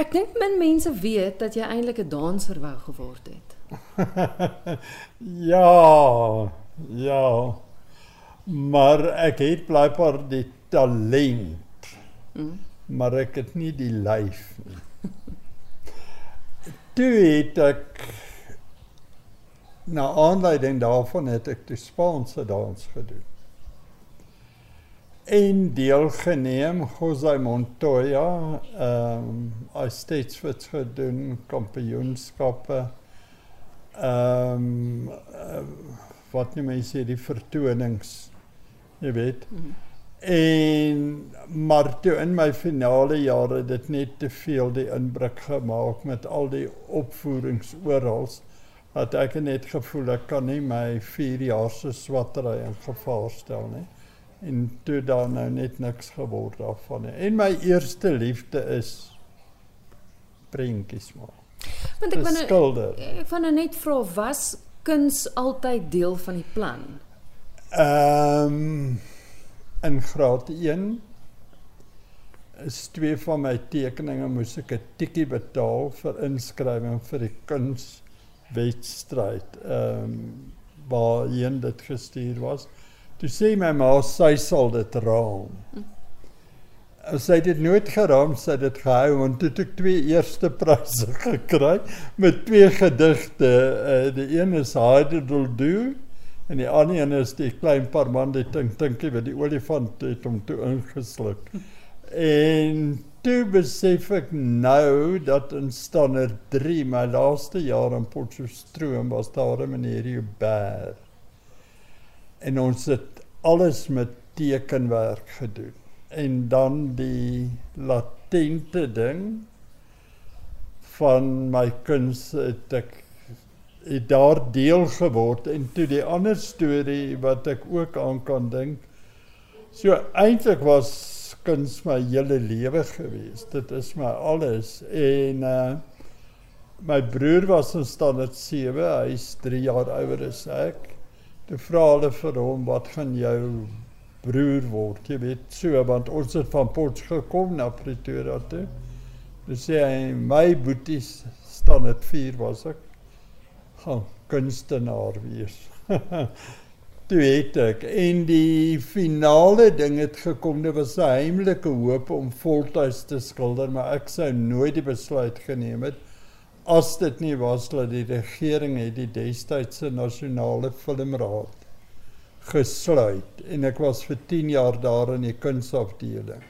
Ek dink min mense weet dat jy eintlik 'n danser wou geword het. ja, ja. Maar ek het blykbaar die talent. Mm. Maar ek het nie die lyf nie. Toe het ek na aanleiding daarvan het ek die Spaanse dans gedoen. En deelgeneem Jose Montoya, ehm um, as steeds gedoen kampioenskappe ehm um, uh, wat nie mense die vertonings jy weet mm -hmm. en maar toe in my finale jare dit net te veel die inbreuk gemaak met al die opvoerings oral dat ek net gevoel ek kan nie my 4 jaar se swattery in gevaar stel nie en toe dan nou net niks geword daarvan nie en my eerste liefde is prentjies maak Want ek wou ek van nou net vra was kuns altyd deel van die plan? Ehm um, in graad 1 is twee van my tekeninge moes ek 'n tikkie betaal vir inskrywing vir die kunswedstryd. Ehm um, waarheen dit gestuur was. Toe sê my ma sy sal dit raam. Hm sy het dit nooit geraam sy het dit gehou want toe ek twee eerste pryse gekry met twee gedigte. Uh, die een is Hydel Do en die ander een is die klein parmande dink dinkie wat die olifant het hom toe ingesluk. En toe besef ek nou dat in standaard 3 my laaste jaar in Potchefstroom was daar 'n meneer Hubert en ons het alles met tekenwerk gedoen. En dan die latente ding van my kuns het ek het daar deel geword. En toe die ander storie wat ek ook aan kan dink so eintlik was kuns my hele lewe gewees dit is my alles. En uh, my broer was in standaard 7 hy's 3 jaar ouer as ek toe vra hulle vir hom wat gaan jou broer word. Jy weet, so want ons het van Potch gekom na Pretoria toe. Dis sê hy my boeties staan dit 4 was ek gaan kunstenaar wees. toe het ek en die finale ding het gekom. Dit was 'n heimlike hoop om voltyds te skilder, maar ek sou nooit die besluit geneem het as dit nie was dat die regering het die destydse nasionale filmraad gesluit en ek was vir 10 jaar daar in die kunsafdeling.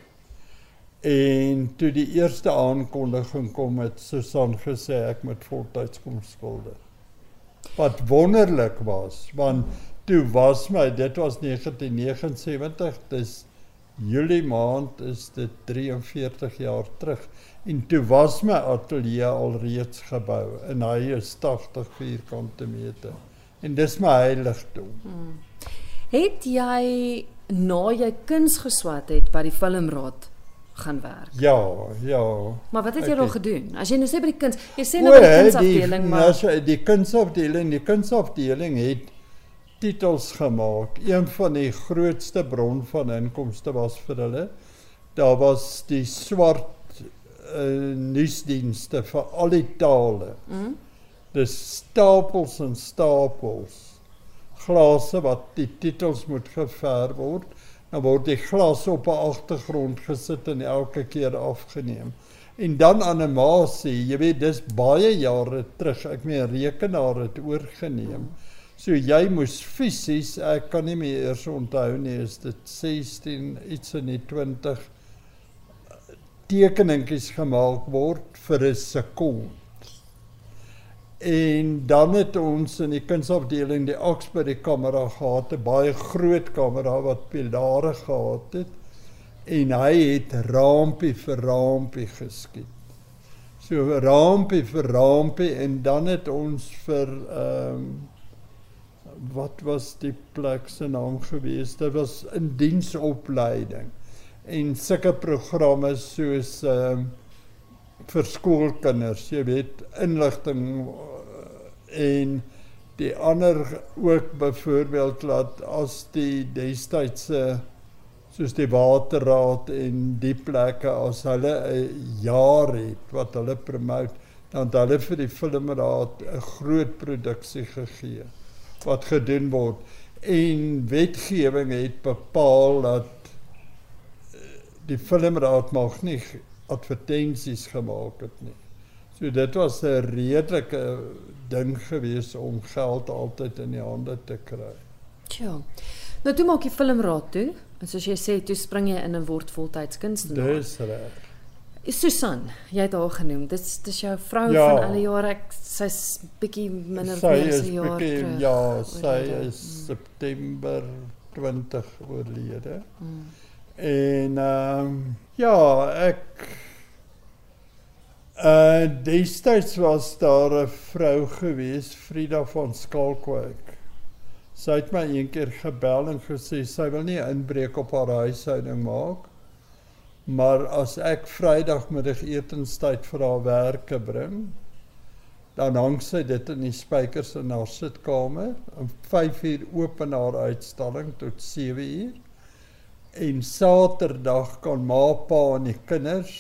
En toe die eerste aankondiging kom het Susan gesê ek moet voltyds kom skilder. Wat wonderlik was, want toe was my dit was 1979, dis Julie maand is dit 43 jaar terug en toe was my ateljee al reeds gebou en hy is 80 vierkante meter. En dis my heiligdom. Hmm. Het jy na jy kuns geswat het by die filmraad gaan werk? Ja, ja. Maar wat het jy nog gedoen? As jy nou sê by die kuns, jy sê nou by die kunsafdeling maar Ja, die kunsafdeling, die kunsafdeling het titels gemaak. Een van die grootste bron van inkomste was vir hulle. Daar was die swart uh, nuusdienste vir al die tale. Mm. Dis stapels en stapels glase wat die titels moet geverf word. Dan word die glas op 'n agtergrond gesit en elke keer afgeneem. En dan animasie, jy weet dis baie jare terug. Ek meen rekenaar het oorgeneem. So jy moes fisies, ek kan nie meer eers onthou nie, is dit 16 iets in die 20 tekeningetjies gemaak word vir 'n sekonde. En dan het ons in die kunsafdeling die Oxbury kamera gehad, 'n baie groot kamera wat pilare gehad het en hy het raampie vir raampie geskiet. So raampie vir raampie en dan het ons vir ehm um, wat was die plek se naam gewees? Dit was in diensopleiding en sulke programme soos ehm um, vir skoolkinders, jy weet, inligting en die ander ook byvoorbeeld dat as die destydse soos die waterraad en die plekke as hulle 'n jaar het wat hulle promote, dan het hulle vir die filmraad 'n groot produksie gegee wat gedoen word en wetgewing het bepaal dat eh, die filmraad mag nie advertensies gemaak het nie. So dit was 'n redelike ding gewees om geld altyd in die hande te kry. Tja. Nou toe maak jy filmraad toe. En soos jy sê, toe spring jy in en word voltyds kunstenaar. Dis reg. Susan, jy het haar genoem. Dit is dis jou vrou Ja. van alle jare. Ek sy's bietjie minder Sy as 'n jaar bietjie terug. ja, sy oorlede. is September 20 oorlede. Mm. En ehm um, ja, ek uh destyds was daar 'n vrou gewees, Frida van Skalkwyk. Sy het my een keer gebel en gesê sy wil nie inbreuk op haar huishouding maak. Maar as ek Vrydagmiddag etenstyd vir haar werke bring, dan hang sy dit in die spykers in haar sitkamer. Om 5uur open haar uitstalling tot 7uur. En Saterdag kan ma, pa en die kinders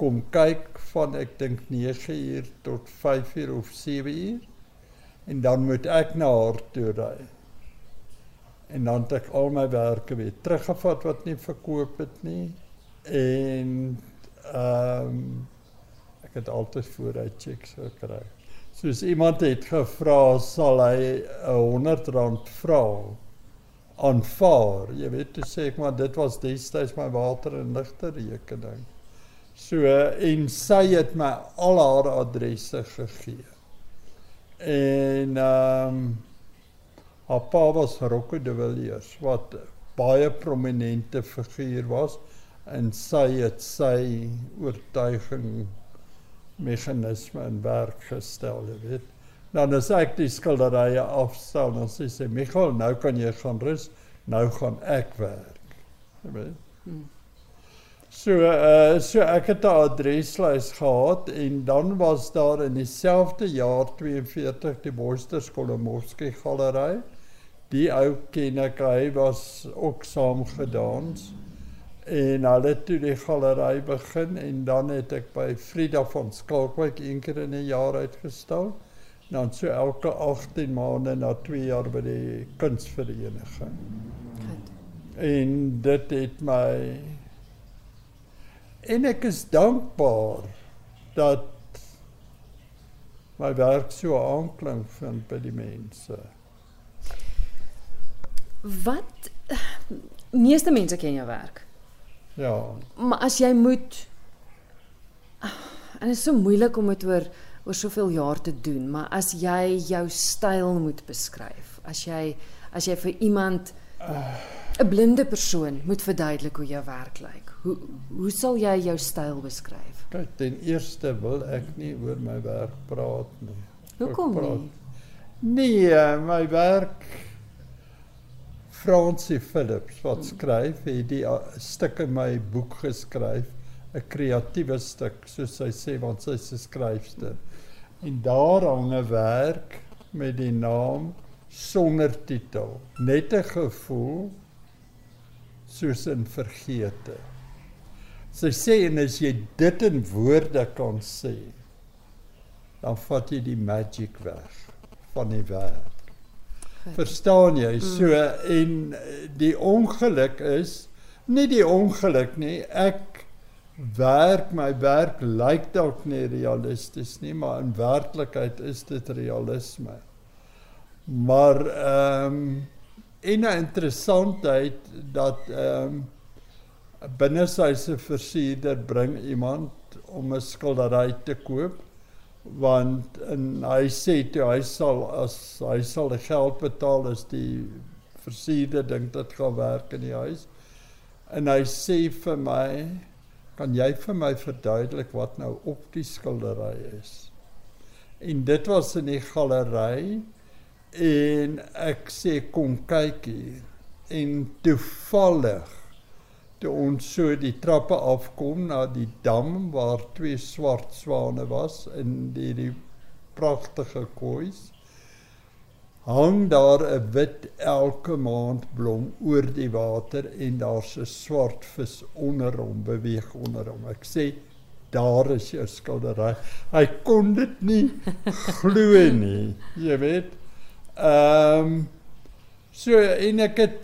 kom kyk van ek dink 9uur tot 5uur of 7uur. En dan moet ek na haar toe ry. En dan het ek al my werke weer teruggevat wat nie verkoop het nie. En ehm um, ek het altyd vooruit checks gekry. Soos iemand het gevra sal hy 'n R100 vra aanvaar. Jy weet toe sê ek maar dit was destyds my water en ligte rekening. So en sy het my al haar adresse gegee. En ehm um, haar pa was Rocco de Villiers wat baie prominente figuur was en sy het sy oortuiging meganisme in werk gestel, jy weet. Dan as ek die skilderye afstel, dan sê sy Michael, nou kan jy gaan rus, nou gaan ek werk. Jy weet. Hmm. So uh so ek het 'n adreslys gehad en dan was daar in dieselfde jaar 42 die Boyster Skolomovsky galery. Die ou ken ek, hy was ook saam gedans. En hulle toe die galery begin en dan het ek by Frida van Skalkwyk een keer in 'n jaar uitgestal. Dan so elke 18 maande na 2 jaar by die kunsvereniging. Goed. En dit het my en ek is dankbaar dat my werk so aanklank vind by die mense. Wat meeste mense ken jou werk. Ja. Maar as jy moet en dit is so moeilik om dit oor oor soveel jaar te doen, maar as jy jou styl moet beskryf, as jy as jy vir iemand 'n blinde persoon moet verduidelik hoe jou werk lyk. Hoe hoe sal jy jou styl beskryf? Kyk, ten eerste wil ek nie oor my werk praat nie. Hoekom nie? Nee, eh, my werk Francie Philips wat skryf, het die uh, stuk in my boek geskryf, 'n kreatiewe stuk soos sy sê want sy's 'n skryfster. En daar hang 'n werk met die naam sonder titel. Net 'n gevoel soos in vergete. Sy sê en as jy dit in woorde kan sê, dan vat jy die magic weg van die werk. Verstaan jy? So en eh, die ongeluk is nie die ongeluk nie. Ek werk my werk lyk dalk nie realisties nie, maar in werklikheid is dit realisme. Maar ehm um, en 'n interessantheid dat ehm um, binne sy se versierder bring iemand om 'n skildery te koop want en hy sê toe hy sal as hy sal die geld betaal as die versierder dink dit gaan werk in die huis. En hy sê vir my kan jy vir my verduidelik wat nou op die skildery is? En dit was in die galery en ek sê kom kyk hier. En toevallig toe ons so die trappe afkom na die dam waar twee swart swane was in die, die pragtige koois hang daar 'n wit elke maand blom oor die water en daar's 'n swart vis onder hom beweeg onder hom. Ek sê daar is jou skildery. Hy kon dit nie glo nie, jy weet. Ehm um, so en ek het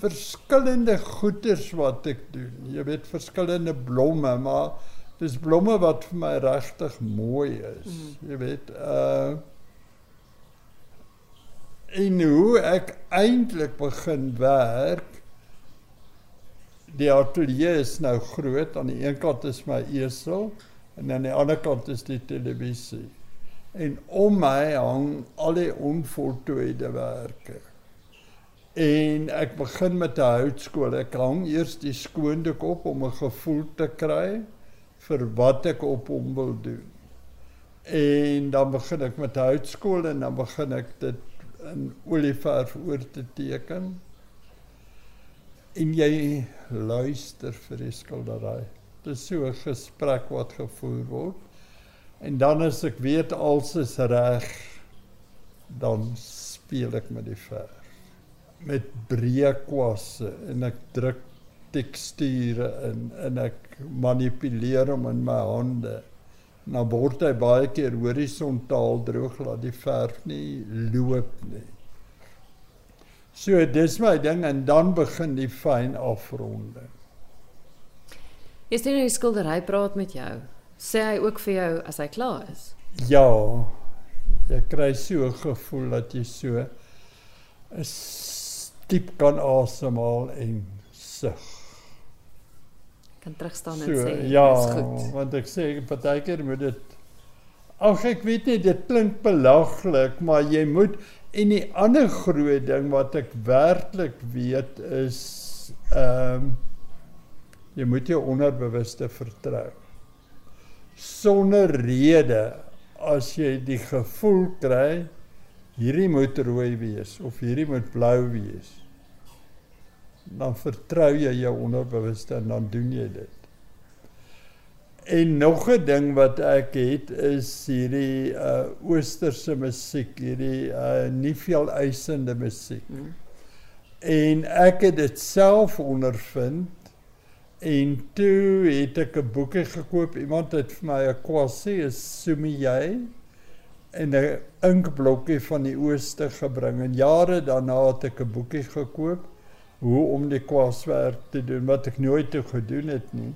verskillende goeders wat ek doen. Jy weet verskillende blomme, maar dis blomme wat vir my regtig mooi is. Mm. Jy weet uh en hoe ek eintlik begin werk die atelier is nou groot aan die een kant is my esel en aan die ander kant is die televisie en om my hang al die onvoltooide werke en ek begin met 'n houtskool ek hang eers die skoondik op om 'n gevoel te kry vir wat ek op hom wil doen en dan begin ek met houtskool en dan begin ek dit in olieverf oor te teken en jy luister vir die skildery. Dit is so 'n gesprek wat gevoer word. En dan as ek weet alles is reg, dan speel ek met die verf met breë kwasse en ek druk teksture in en ek manipuleer hom in my hande nou word hy baie keer horisontaal droog laat die verf nie loop nie. So dis my ding en dan begin die fyn afronding. Is dit 'n skildery praat met jou? Sê hy ook vir jou as hy klaar is? Ja. Jy kry so 'n gevoel dat jy so 'n diep kan asemhaal en sug kan terugstaan en so, sê ja, is goed. Want ek sê partykeer moet dit Ag ek weet nie dit klink belaglik, maar jy moet en die ander groot ding wat ek werklik weet is ehm um, jy moet jou onderbewuste vertrou. Sonder rede as jy die gevoel kry hierdie moet rooi wees of hierdie moet blou wees dan vertrou jy jou onderbewuste en dan doen jy dit. En nog 'n ding wat ek het is hierdie uh oosterse musiek, hierdie uh nie veel eisende musiek. Mm. En ek het dit self ondervind en toe het ek 'n boekie gekoop. Iemand het vir my 'n kwassie, 'n sumie en 'n inkblokkie van die ooste gebring. En jare daarna het ek 'n boekie gekoop hoe om die kwaswerk te doen wat ek nooit toe gedoen het nie.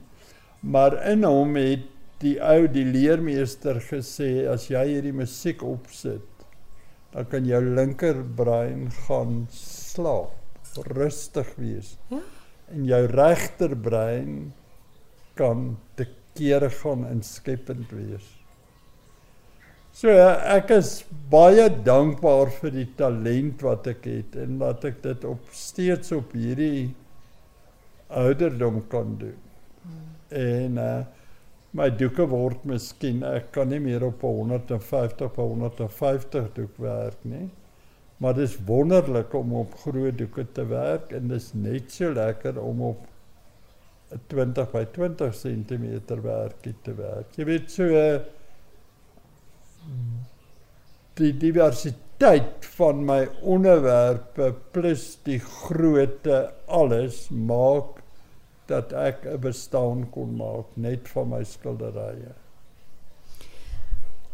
Maar in hom het die ou die leermeester gesê as jy hierdie musiek opsit, dan kan jou linkerbrein gaan slaap, rustig wees. Ja. En jou regterbrein kan te kere gaan en skepend wees. So ek is baie dankbaar vir die talent wat ek het en dat ek dit op steeds op hierdie ouderdom kan doen. Hmm. En uh my doeke word miskien ek kan nie meer op 150 of 150 doek werk nie. Maar dit is wonderlik om op groot doeke te werk en dit is net so lekker om op 'n 20 by 20 cm werkie te werk. Jy weet so uh, die diversiteit van my onderwerpe plus die grootte alles maak dat ek 'n bestaan kon maak net van my skilderye.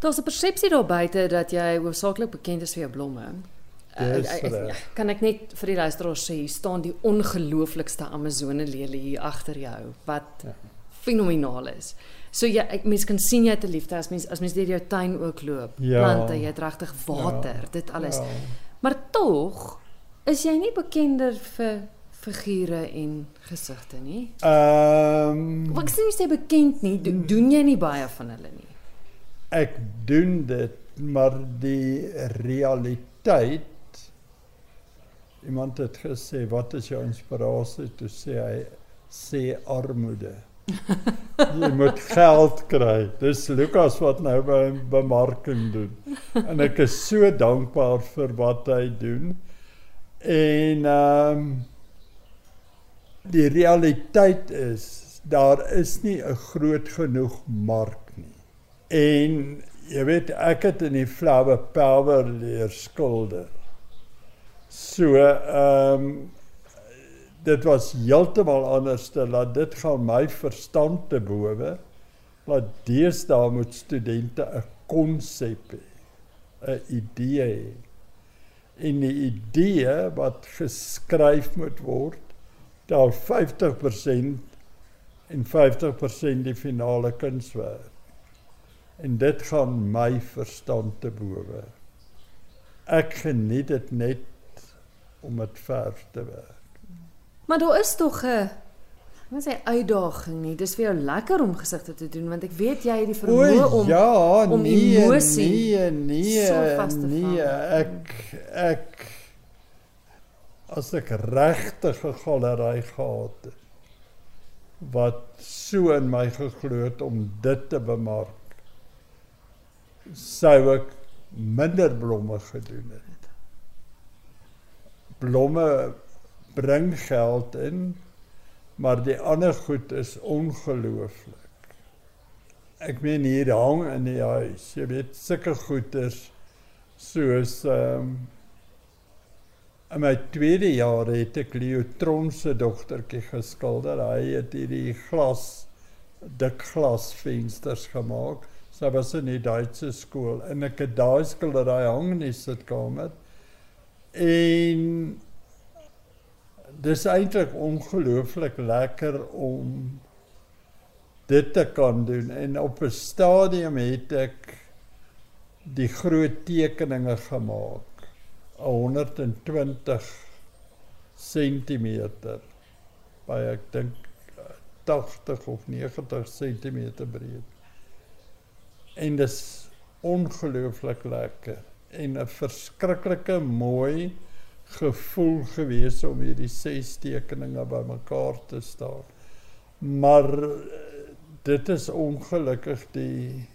Daar's 'n persepsie daar buite dat jy hoofsaaklik bekend is vir jou blomme. Uh, uh, kan ek net vir die luisteraars sê hier staan die ongelooflikste Amazone lelie hier agter jou wat ja. Fenomenaal is. So jy ek mens kan sien jy het 'n liefde as mens as mens deur jou tuin ook loop. Ja. Plante, jy het regtig water, ja. dit alles. Ja. Maar tog is jy nie bekender vir figure en gesigte nie. Ehm um, Wat sê jy bekend nie? Do, doen jy nie baie van hulle nie? Ek doen dit, maar die realiteit Iemand het gesê, "Wat is jou inspirasie?" Toe sê hy, "Sê armoede." Jy moet geld kry. Dis Lukas wat nou by bemarking doen. En ek is so dankbaar vir wat hy doen. En ehm um, die realiteit is daar is nie 'n groot genoeg mark nie. En jy weet ek het in die Flower Power leer skilder. So ehm um, dit was heeltemal anders te laat dit gaan my verstand te bowe. Laat deesdae moet studente 'n konsep hê, 'n idee hê. En die idee wat geskryf moet word, daar 50% en 50% die finale kunswerk. En dit gaan my verstand te bowe. Ek geniet dit net om dit verf te werk. Maar daar is tog 'n Wat sê uitdaging nie. Dis vir jou lekker om gesigte te doen want ek weet jy het die vermoë om ja, om nee, emosie nee, nee, so vas te nee, vang. ek ek as ek regtig 'n galery gehad het wat so in my geglo het om dit te bemark sou ek minder blomme gedoen het. Blomme bring geld in, maar die ander goed is ongelooflik. Ek meen hier hang in die huis, jy weet sulke goeders soos ehm um, in my tweede jaar het ek Leo Tron se dogtertjie geskilder. Hy het hierdie glas dik glasvensters gemaak. Sy was in die Duitse skool en ek het daai skildery hang in die sitkamer. En dis eintlik ongelooflik lekker om dit te kan doen. En op 'n stadium het ek die groot tekeninge gemaak 120 cm by ek dink 80 of 90 cm breed. En dis ongelooflik lekker. En 'n verskriklike mooi gevoel gewees om hierdie ses tekeninge bymekaar te staan. Maar dit is ongelukkig die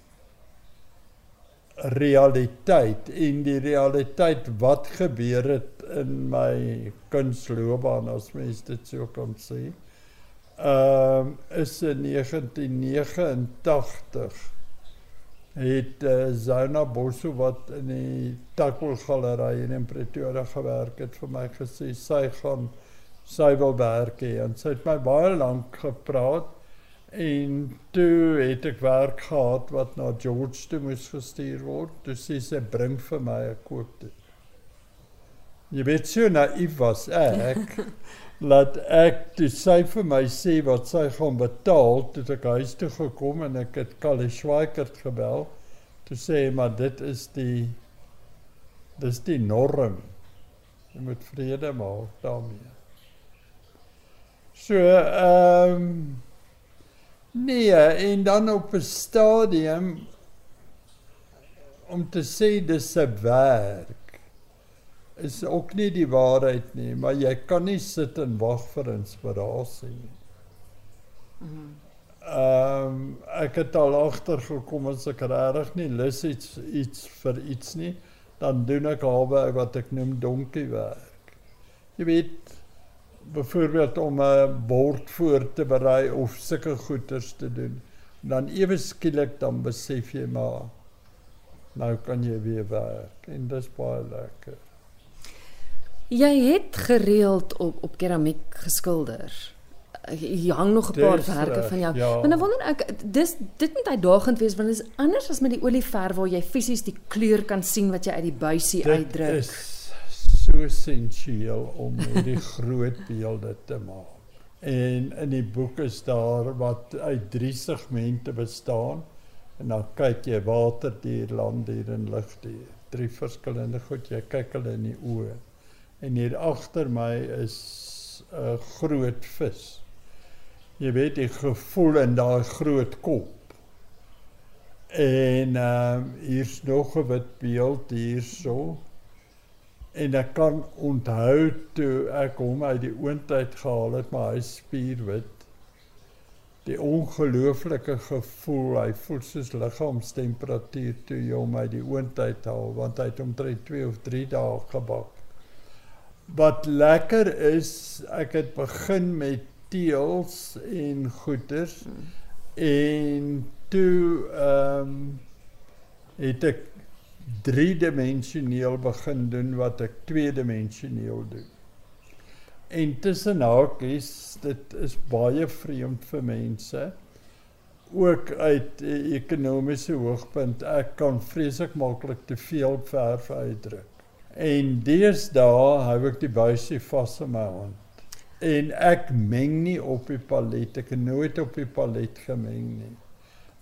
realiteit en die realiteit wat gebeur het in my kunsloopbaan as mens dit so kan sê. Ehm um, is in 1989 het uh, Zona Bosso wat in die Takwil galery in Pretoria gewerk het vir my gesê sy gaan sy wil werk hê en sy het my baie lank gepraat En toe het ek werk gehad wat na George toe moes gestuur word. Toe sê sy bring vir my 'n koop dit. Jy weet so naïef was ek. laat ek toe sy vir my sê wat sy gaan betaal, toe ek huis toe gekom en ek het Kalle Schweikert gebel. Toe sê hy maar dit is die dis die norm. Jy moet vrede maak daarmee. So ehm um, Nee, en dan op 'n stadium om te sê dis 'n werk is ook nie die waarheid nie, maar jy kan nie sit en wag vir inspirasie nie. Ehm um, ek het al agter gekom as ek regtig nie lus iets iets vir iets nie, dan doen ek albe wat ek noem donkie werk. Jy weet byvoorbeeld om 'n bord voor te berei of sulke goeders te doen. Dan ewe skielik dan besef jy maar nou kan jy weer werk en dis baie lekker. Jy het gereeld op op keramiek geskilder. Jy hang nog 'n paar werke van jou. Ja. Maar nou wonder ek dis dit moet uitdagend wees want dit is anders as met die olieverf waar jy fisies die kleur kan sien wat jy uit die buisie uitdruk. Dit is so essensieel om hierdie groot beelde te maak. En in die boek is daar wat uit drie segmente bestaan en dan kyk jy waterdier, landdier en lugdier. Drie verskillende goed, jy kyk hulle in die oë. En hier agter my is 'n groot vis. Jy weet die gevoel in daai groot kop. En ehm uh, hier's nog 'n wit beeld hierso en ek kan onthou toe ek hom uit die oondheid gehaal het maar hy spierwit die ongelooflike gevoel hy voel soos liggaamstemperatuur toe jy hom uit die oondheid haal want hy het omtrent 2 of 3 dae gebak wat lekker is ek het begin met teels en goeters en toe ehm um, het ek driedimensioneel begin doen wat ek tweedimensioneel doen. En tussen hakies, dit is baie vreemd vir mense. Ook uit 'n ekonomiese hoogpunt, ek kan vreeslik maklik te veel verf uitdruk. En deesdae hou ek die buisie vas in my hand. En ek meng nie op die palet, ek het nooit op die palet gemeng nie.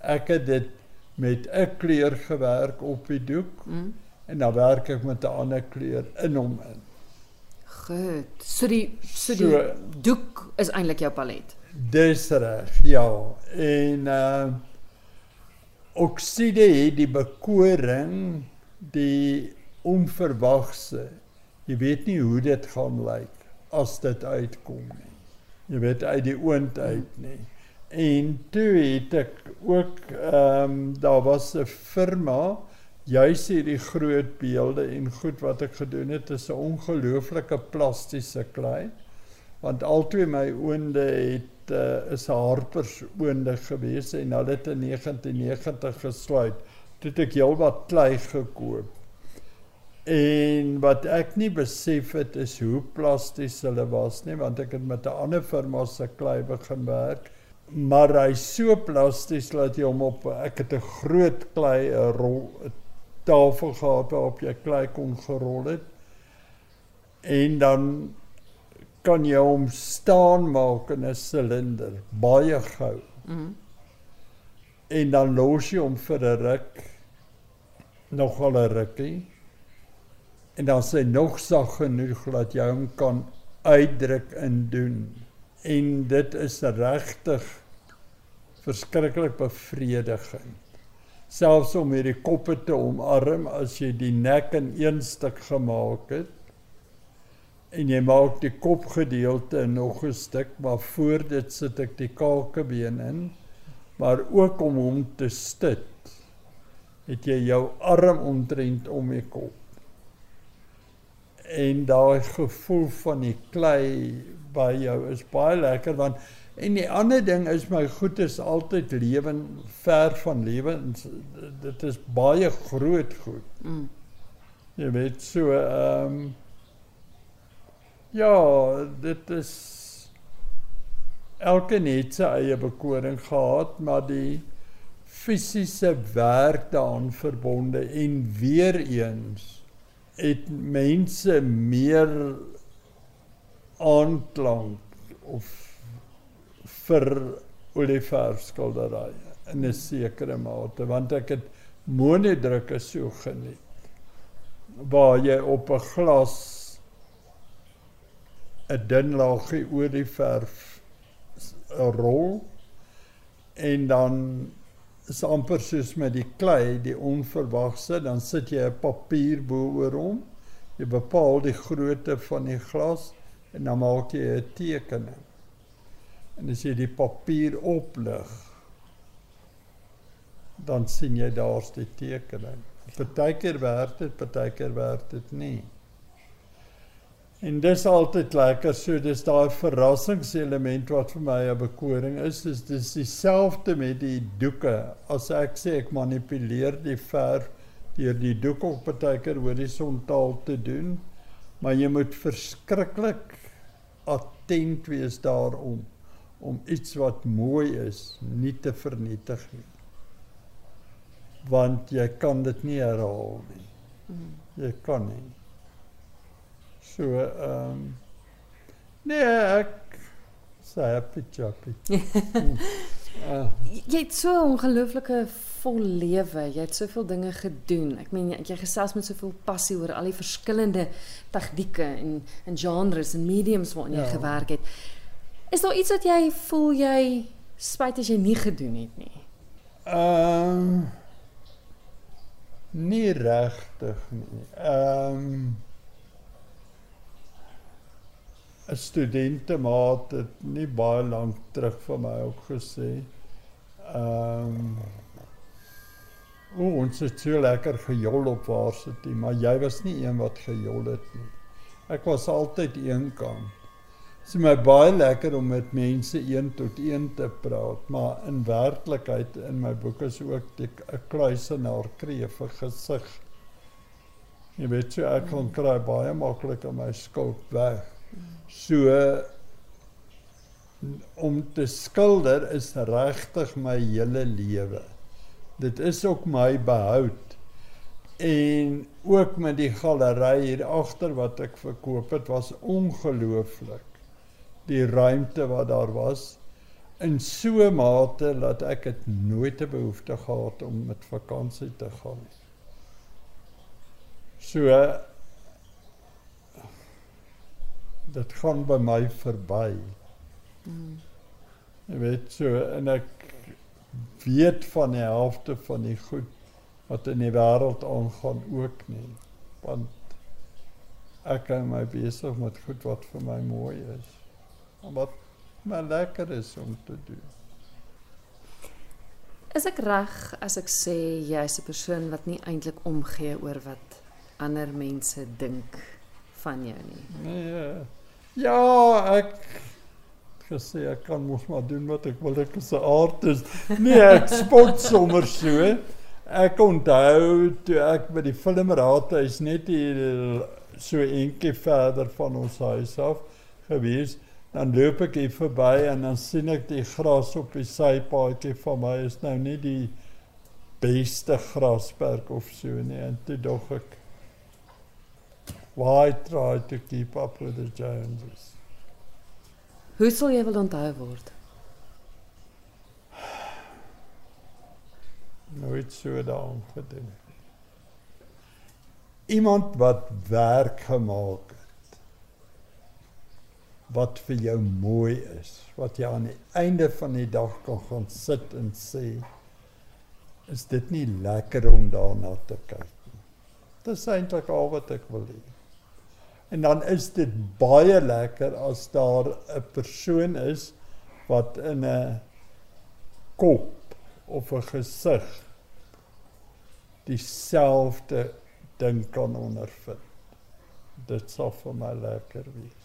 Ek het dit met 'n kleur gewerk op die doek mm. en dan werk ek met 'n ander kleur in hom in. Goed. So die so die so, doek is eintlik jou palet. Dis reg. Ja. En uh okside het die bekoring die onverwagse. Jy weet nie hoe dit gaan lyk as dit uitkom nie. Jy weet uit die oond uit nie. En toe het ek ook ehm um, daar was 'n firma juis hierdie groot beelde en goed wat ek gedoen het is 'n ongelooflike plastiese klei want altyd my oonde het uh, is Harpers oonde gewees en hulle het in 1990 gesluit. Het ek heelwat klei gekoop. En wat ek nie besef het is hoe plasties hulle was nie want ek het met 'n ander firma se klei begin werk maar hy so plasties dat jy hom op ek het 'n groot klei 'n rol 'n tafel gehad waarop jy klei kon gerol het en dan kan jy hom staan maak in 'n silinder baie gou. Mhm. Mm en dan los jy hom vir 'n ruk nog al 'n rukkie. En dan sê nog sag genoeg dat jy hom kan uitdruk in doen en dit is regtig verskriklik bevredigend. Selfs om hierdie koppe te omarm as jy die nek in een stuk gemaak het en jy maak die kopgedeelte nog 'n stuk, maar voor dit sit ek die kalkebeen in, maar ook om hom te stit. Het jy jou arm omtrent om die kop. En daai gevoel van die klei by jou is baie lekker want en die ander ding is my goed is altyd lewe ver van lewe dit is baie groot goed. Mm. Jy weet so ehm um, ja, dit is elke net sy eie bekoring gehad, maar die fisiese werk daaraan verbonde en weer eens het mense meer aanklank of vir Oliver skildery in 'n sekere mate want ek het monodrukke so geniet waar jy op 'n glas 'n dun laagie olieverf rol en dan is amper soos met die klei die onverwagse dan sit jy 'n papier bo oor hom jy bepaal die grootte van die glas en dan maak jy 'n tekening. En as jy die papier oplig, dan sien jy daar's die tekening. Partykeer werk dit, partykeer werk dit nie. En dis altyd lekker, so dis daai verrassingselement wat vir my 'n bekoring is. Dis dis dieselfde met die doeke. As ek sê ek manipuleer die verf deur die doek op partykeer horisontaal te doen, maar jy moet verskriklik attent wees daarom om iets wat mooi is nie te vernietig nie. Want jy kan dit nie herhaal nie. Mhm. Jy kan nie. So ehm um, nee, ek sê happy choppy. Uh, jy het so 'n ongelooflike vol lewe. Jy het soveel dinge gedoen. Ek meen jy, jy gesels met soveel passie oor al die verskillende tegnieke en en genres en mediums waarin jy ja. gewerk het. Is daar iets wat jy voel jy spyt as jy nie gedoen het nie? Ehm um, nie regtig nie. Ehm um, 'n studentemaat het nie baie lank terug vir my ook gesê. Ehm um, O, ons het so lekker gejol op waarsity, maar jy was nie een wat gejol het nie. Ek was altyd eenkant. Dit is my baie lekker om met mense een tot een te praat, maar in werklikheid in my boeke is ook 'n kluisenaar vir gesig Jy weet so ek kan kry baie maklik aan my skuld weg. So om te skilder is regtig my hele lewe. Dit is ook my behoud. En ook met die galery hier agter wat ek verkoop het was ongelooflik. Die ruimte wat daar was in so mate dat ek dit nooit te behoefte gehad om met vakansie te gaan. So dit gaan by my verby. Mm. Jy weet so en ek weet van die helfte van die goed wat in die wêreld aangaan ook nie. Want ek hou my besig met goed wat vir my mooi is. En wat my lekker is om te doen. Is ek reg as ek sê jy's 'n persoon wat nie eintlik omgee oor wat ander mense dink van jou nie? Nee. Ja, ek gesê ek kan mos maar doen wat ek wil ek is 'n artist. Nee, ek spot sommer so. Ek onthou toe ek by die filmraad is net hier so eentjie verder van ons huis af gewees. Dan loop ek hier verby en dan sien ek die gras op die sypaadjie van my is nou nie die beste grasperk of so nie. En toe dog ek why try to keep up with the Joneses? Hoe sal jy wil onthou word? Nooit so daaraan gedink. Iemand wat werk gemaak het. Wat vir jou mooi is, wat jy aan die einde van die dag kan gaan sit en sê is dit nie lekker om daarna te kyk nie. Dis eintlik al wat ek wil hê. En dan is dit baie lekker as daar 'n persoon is wat in 'n kop of 'n gesig dieselfde ding kan ondervind. Dit sal vir my lekker wees.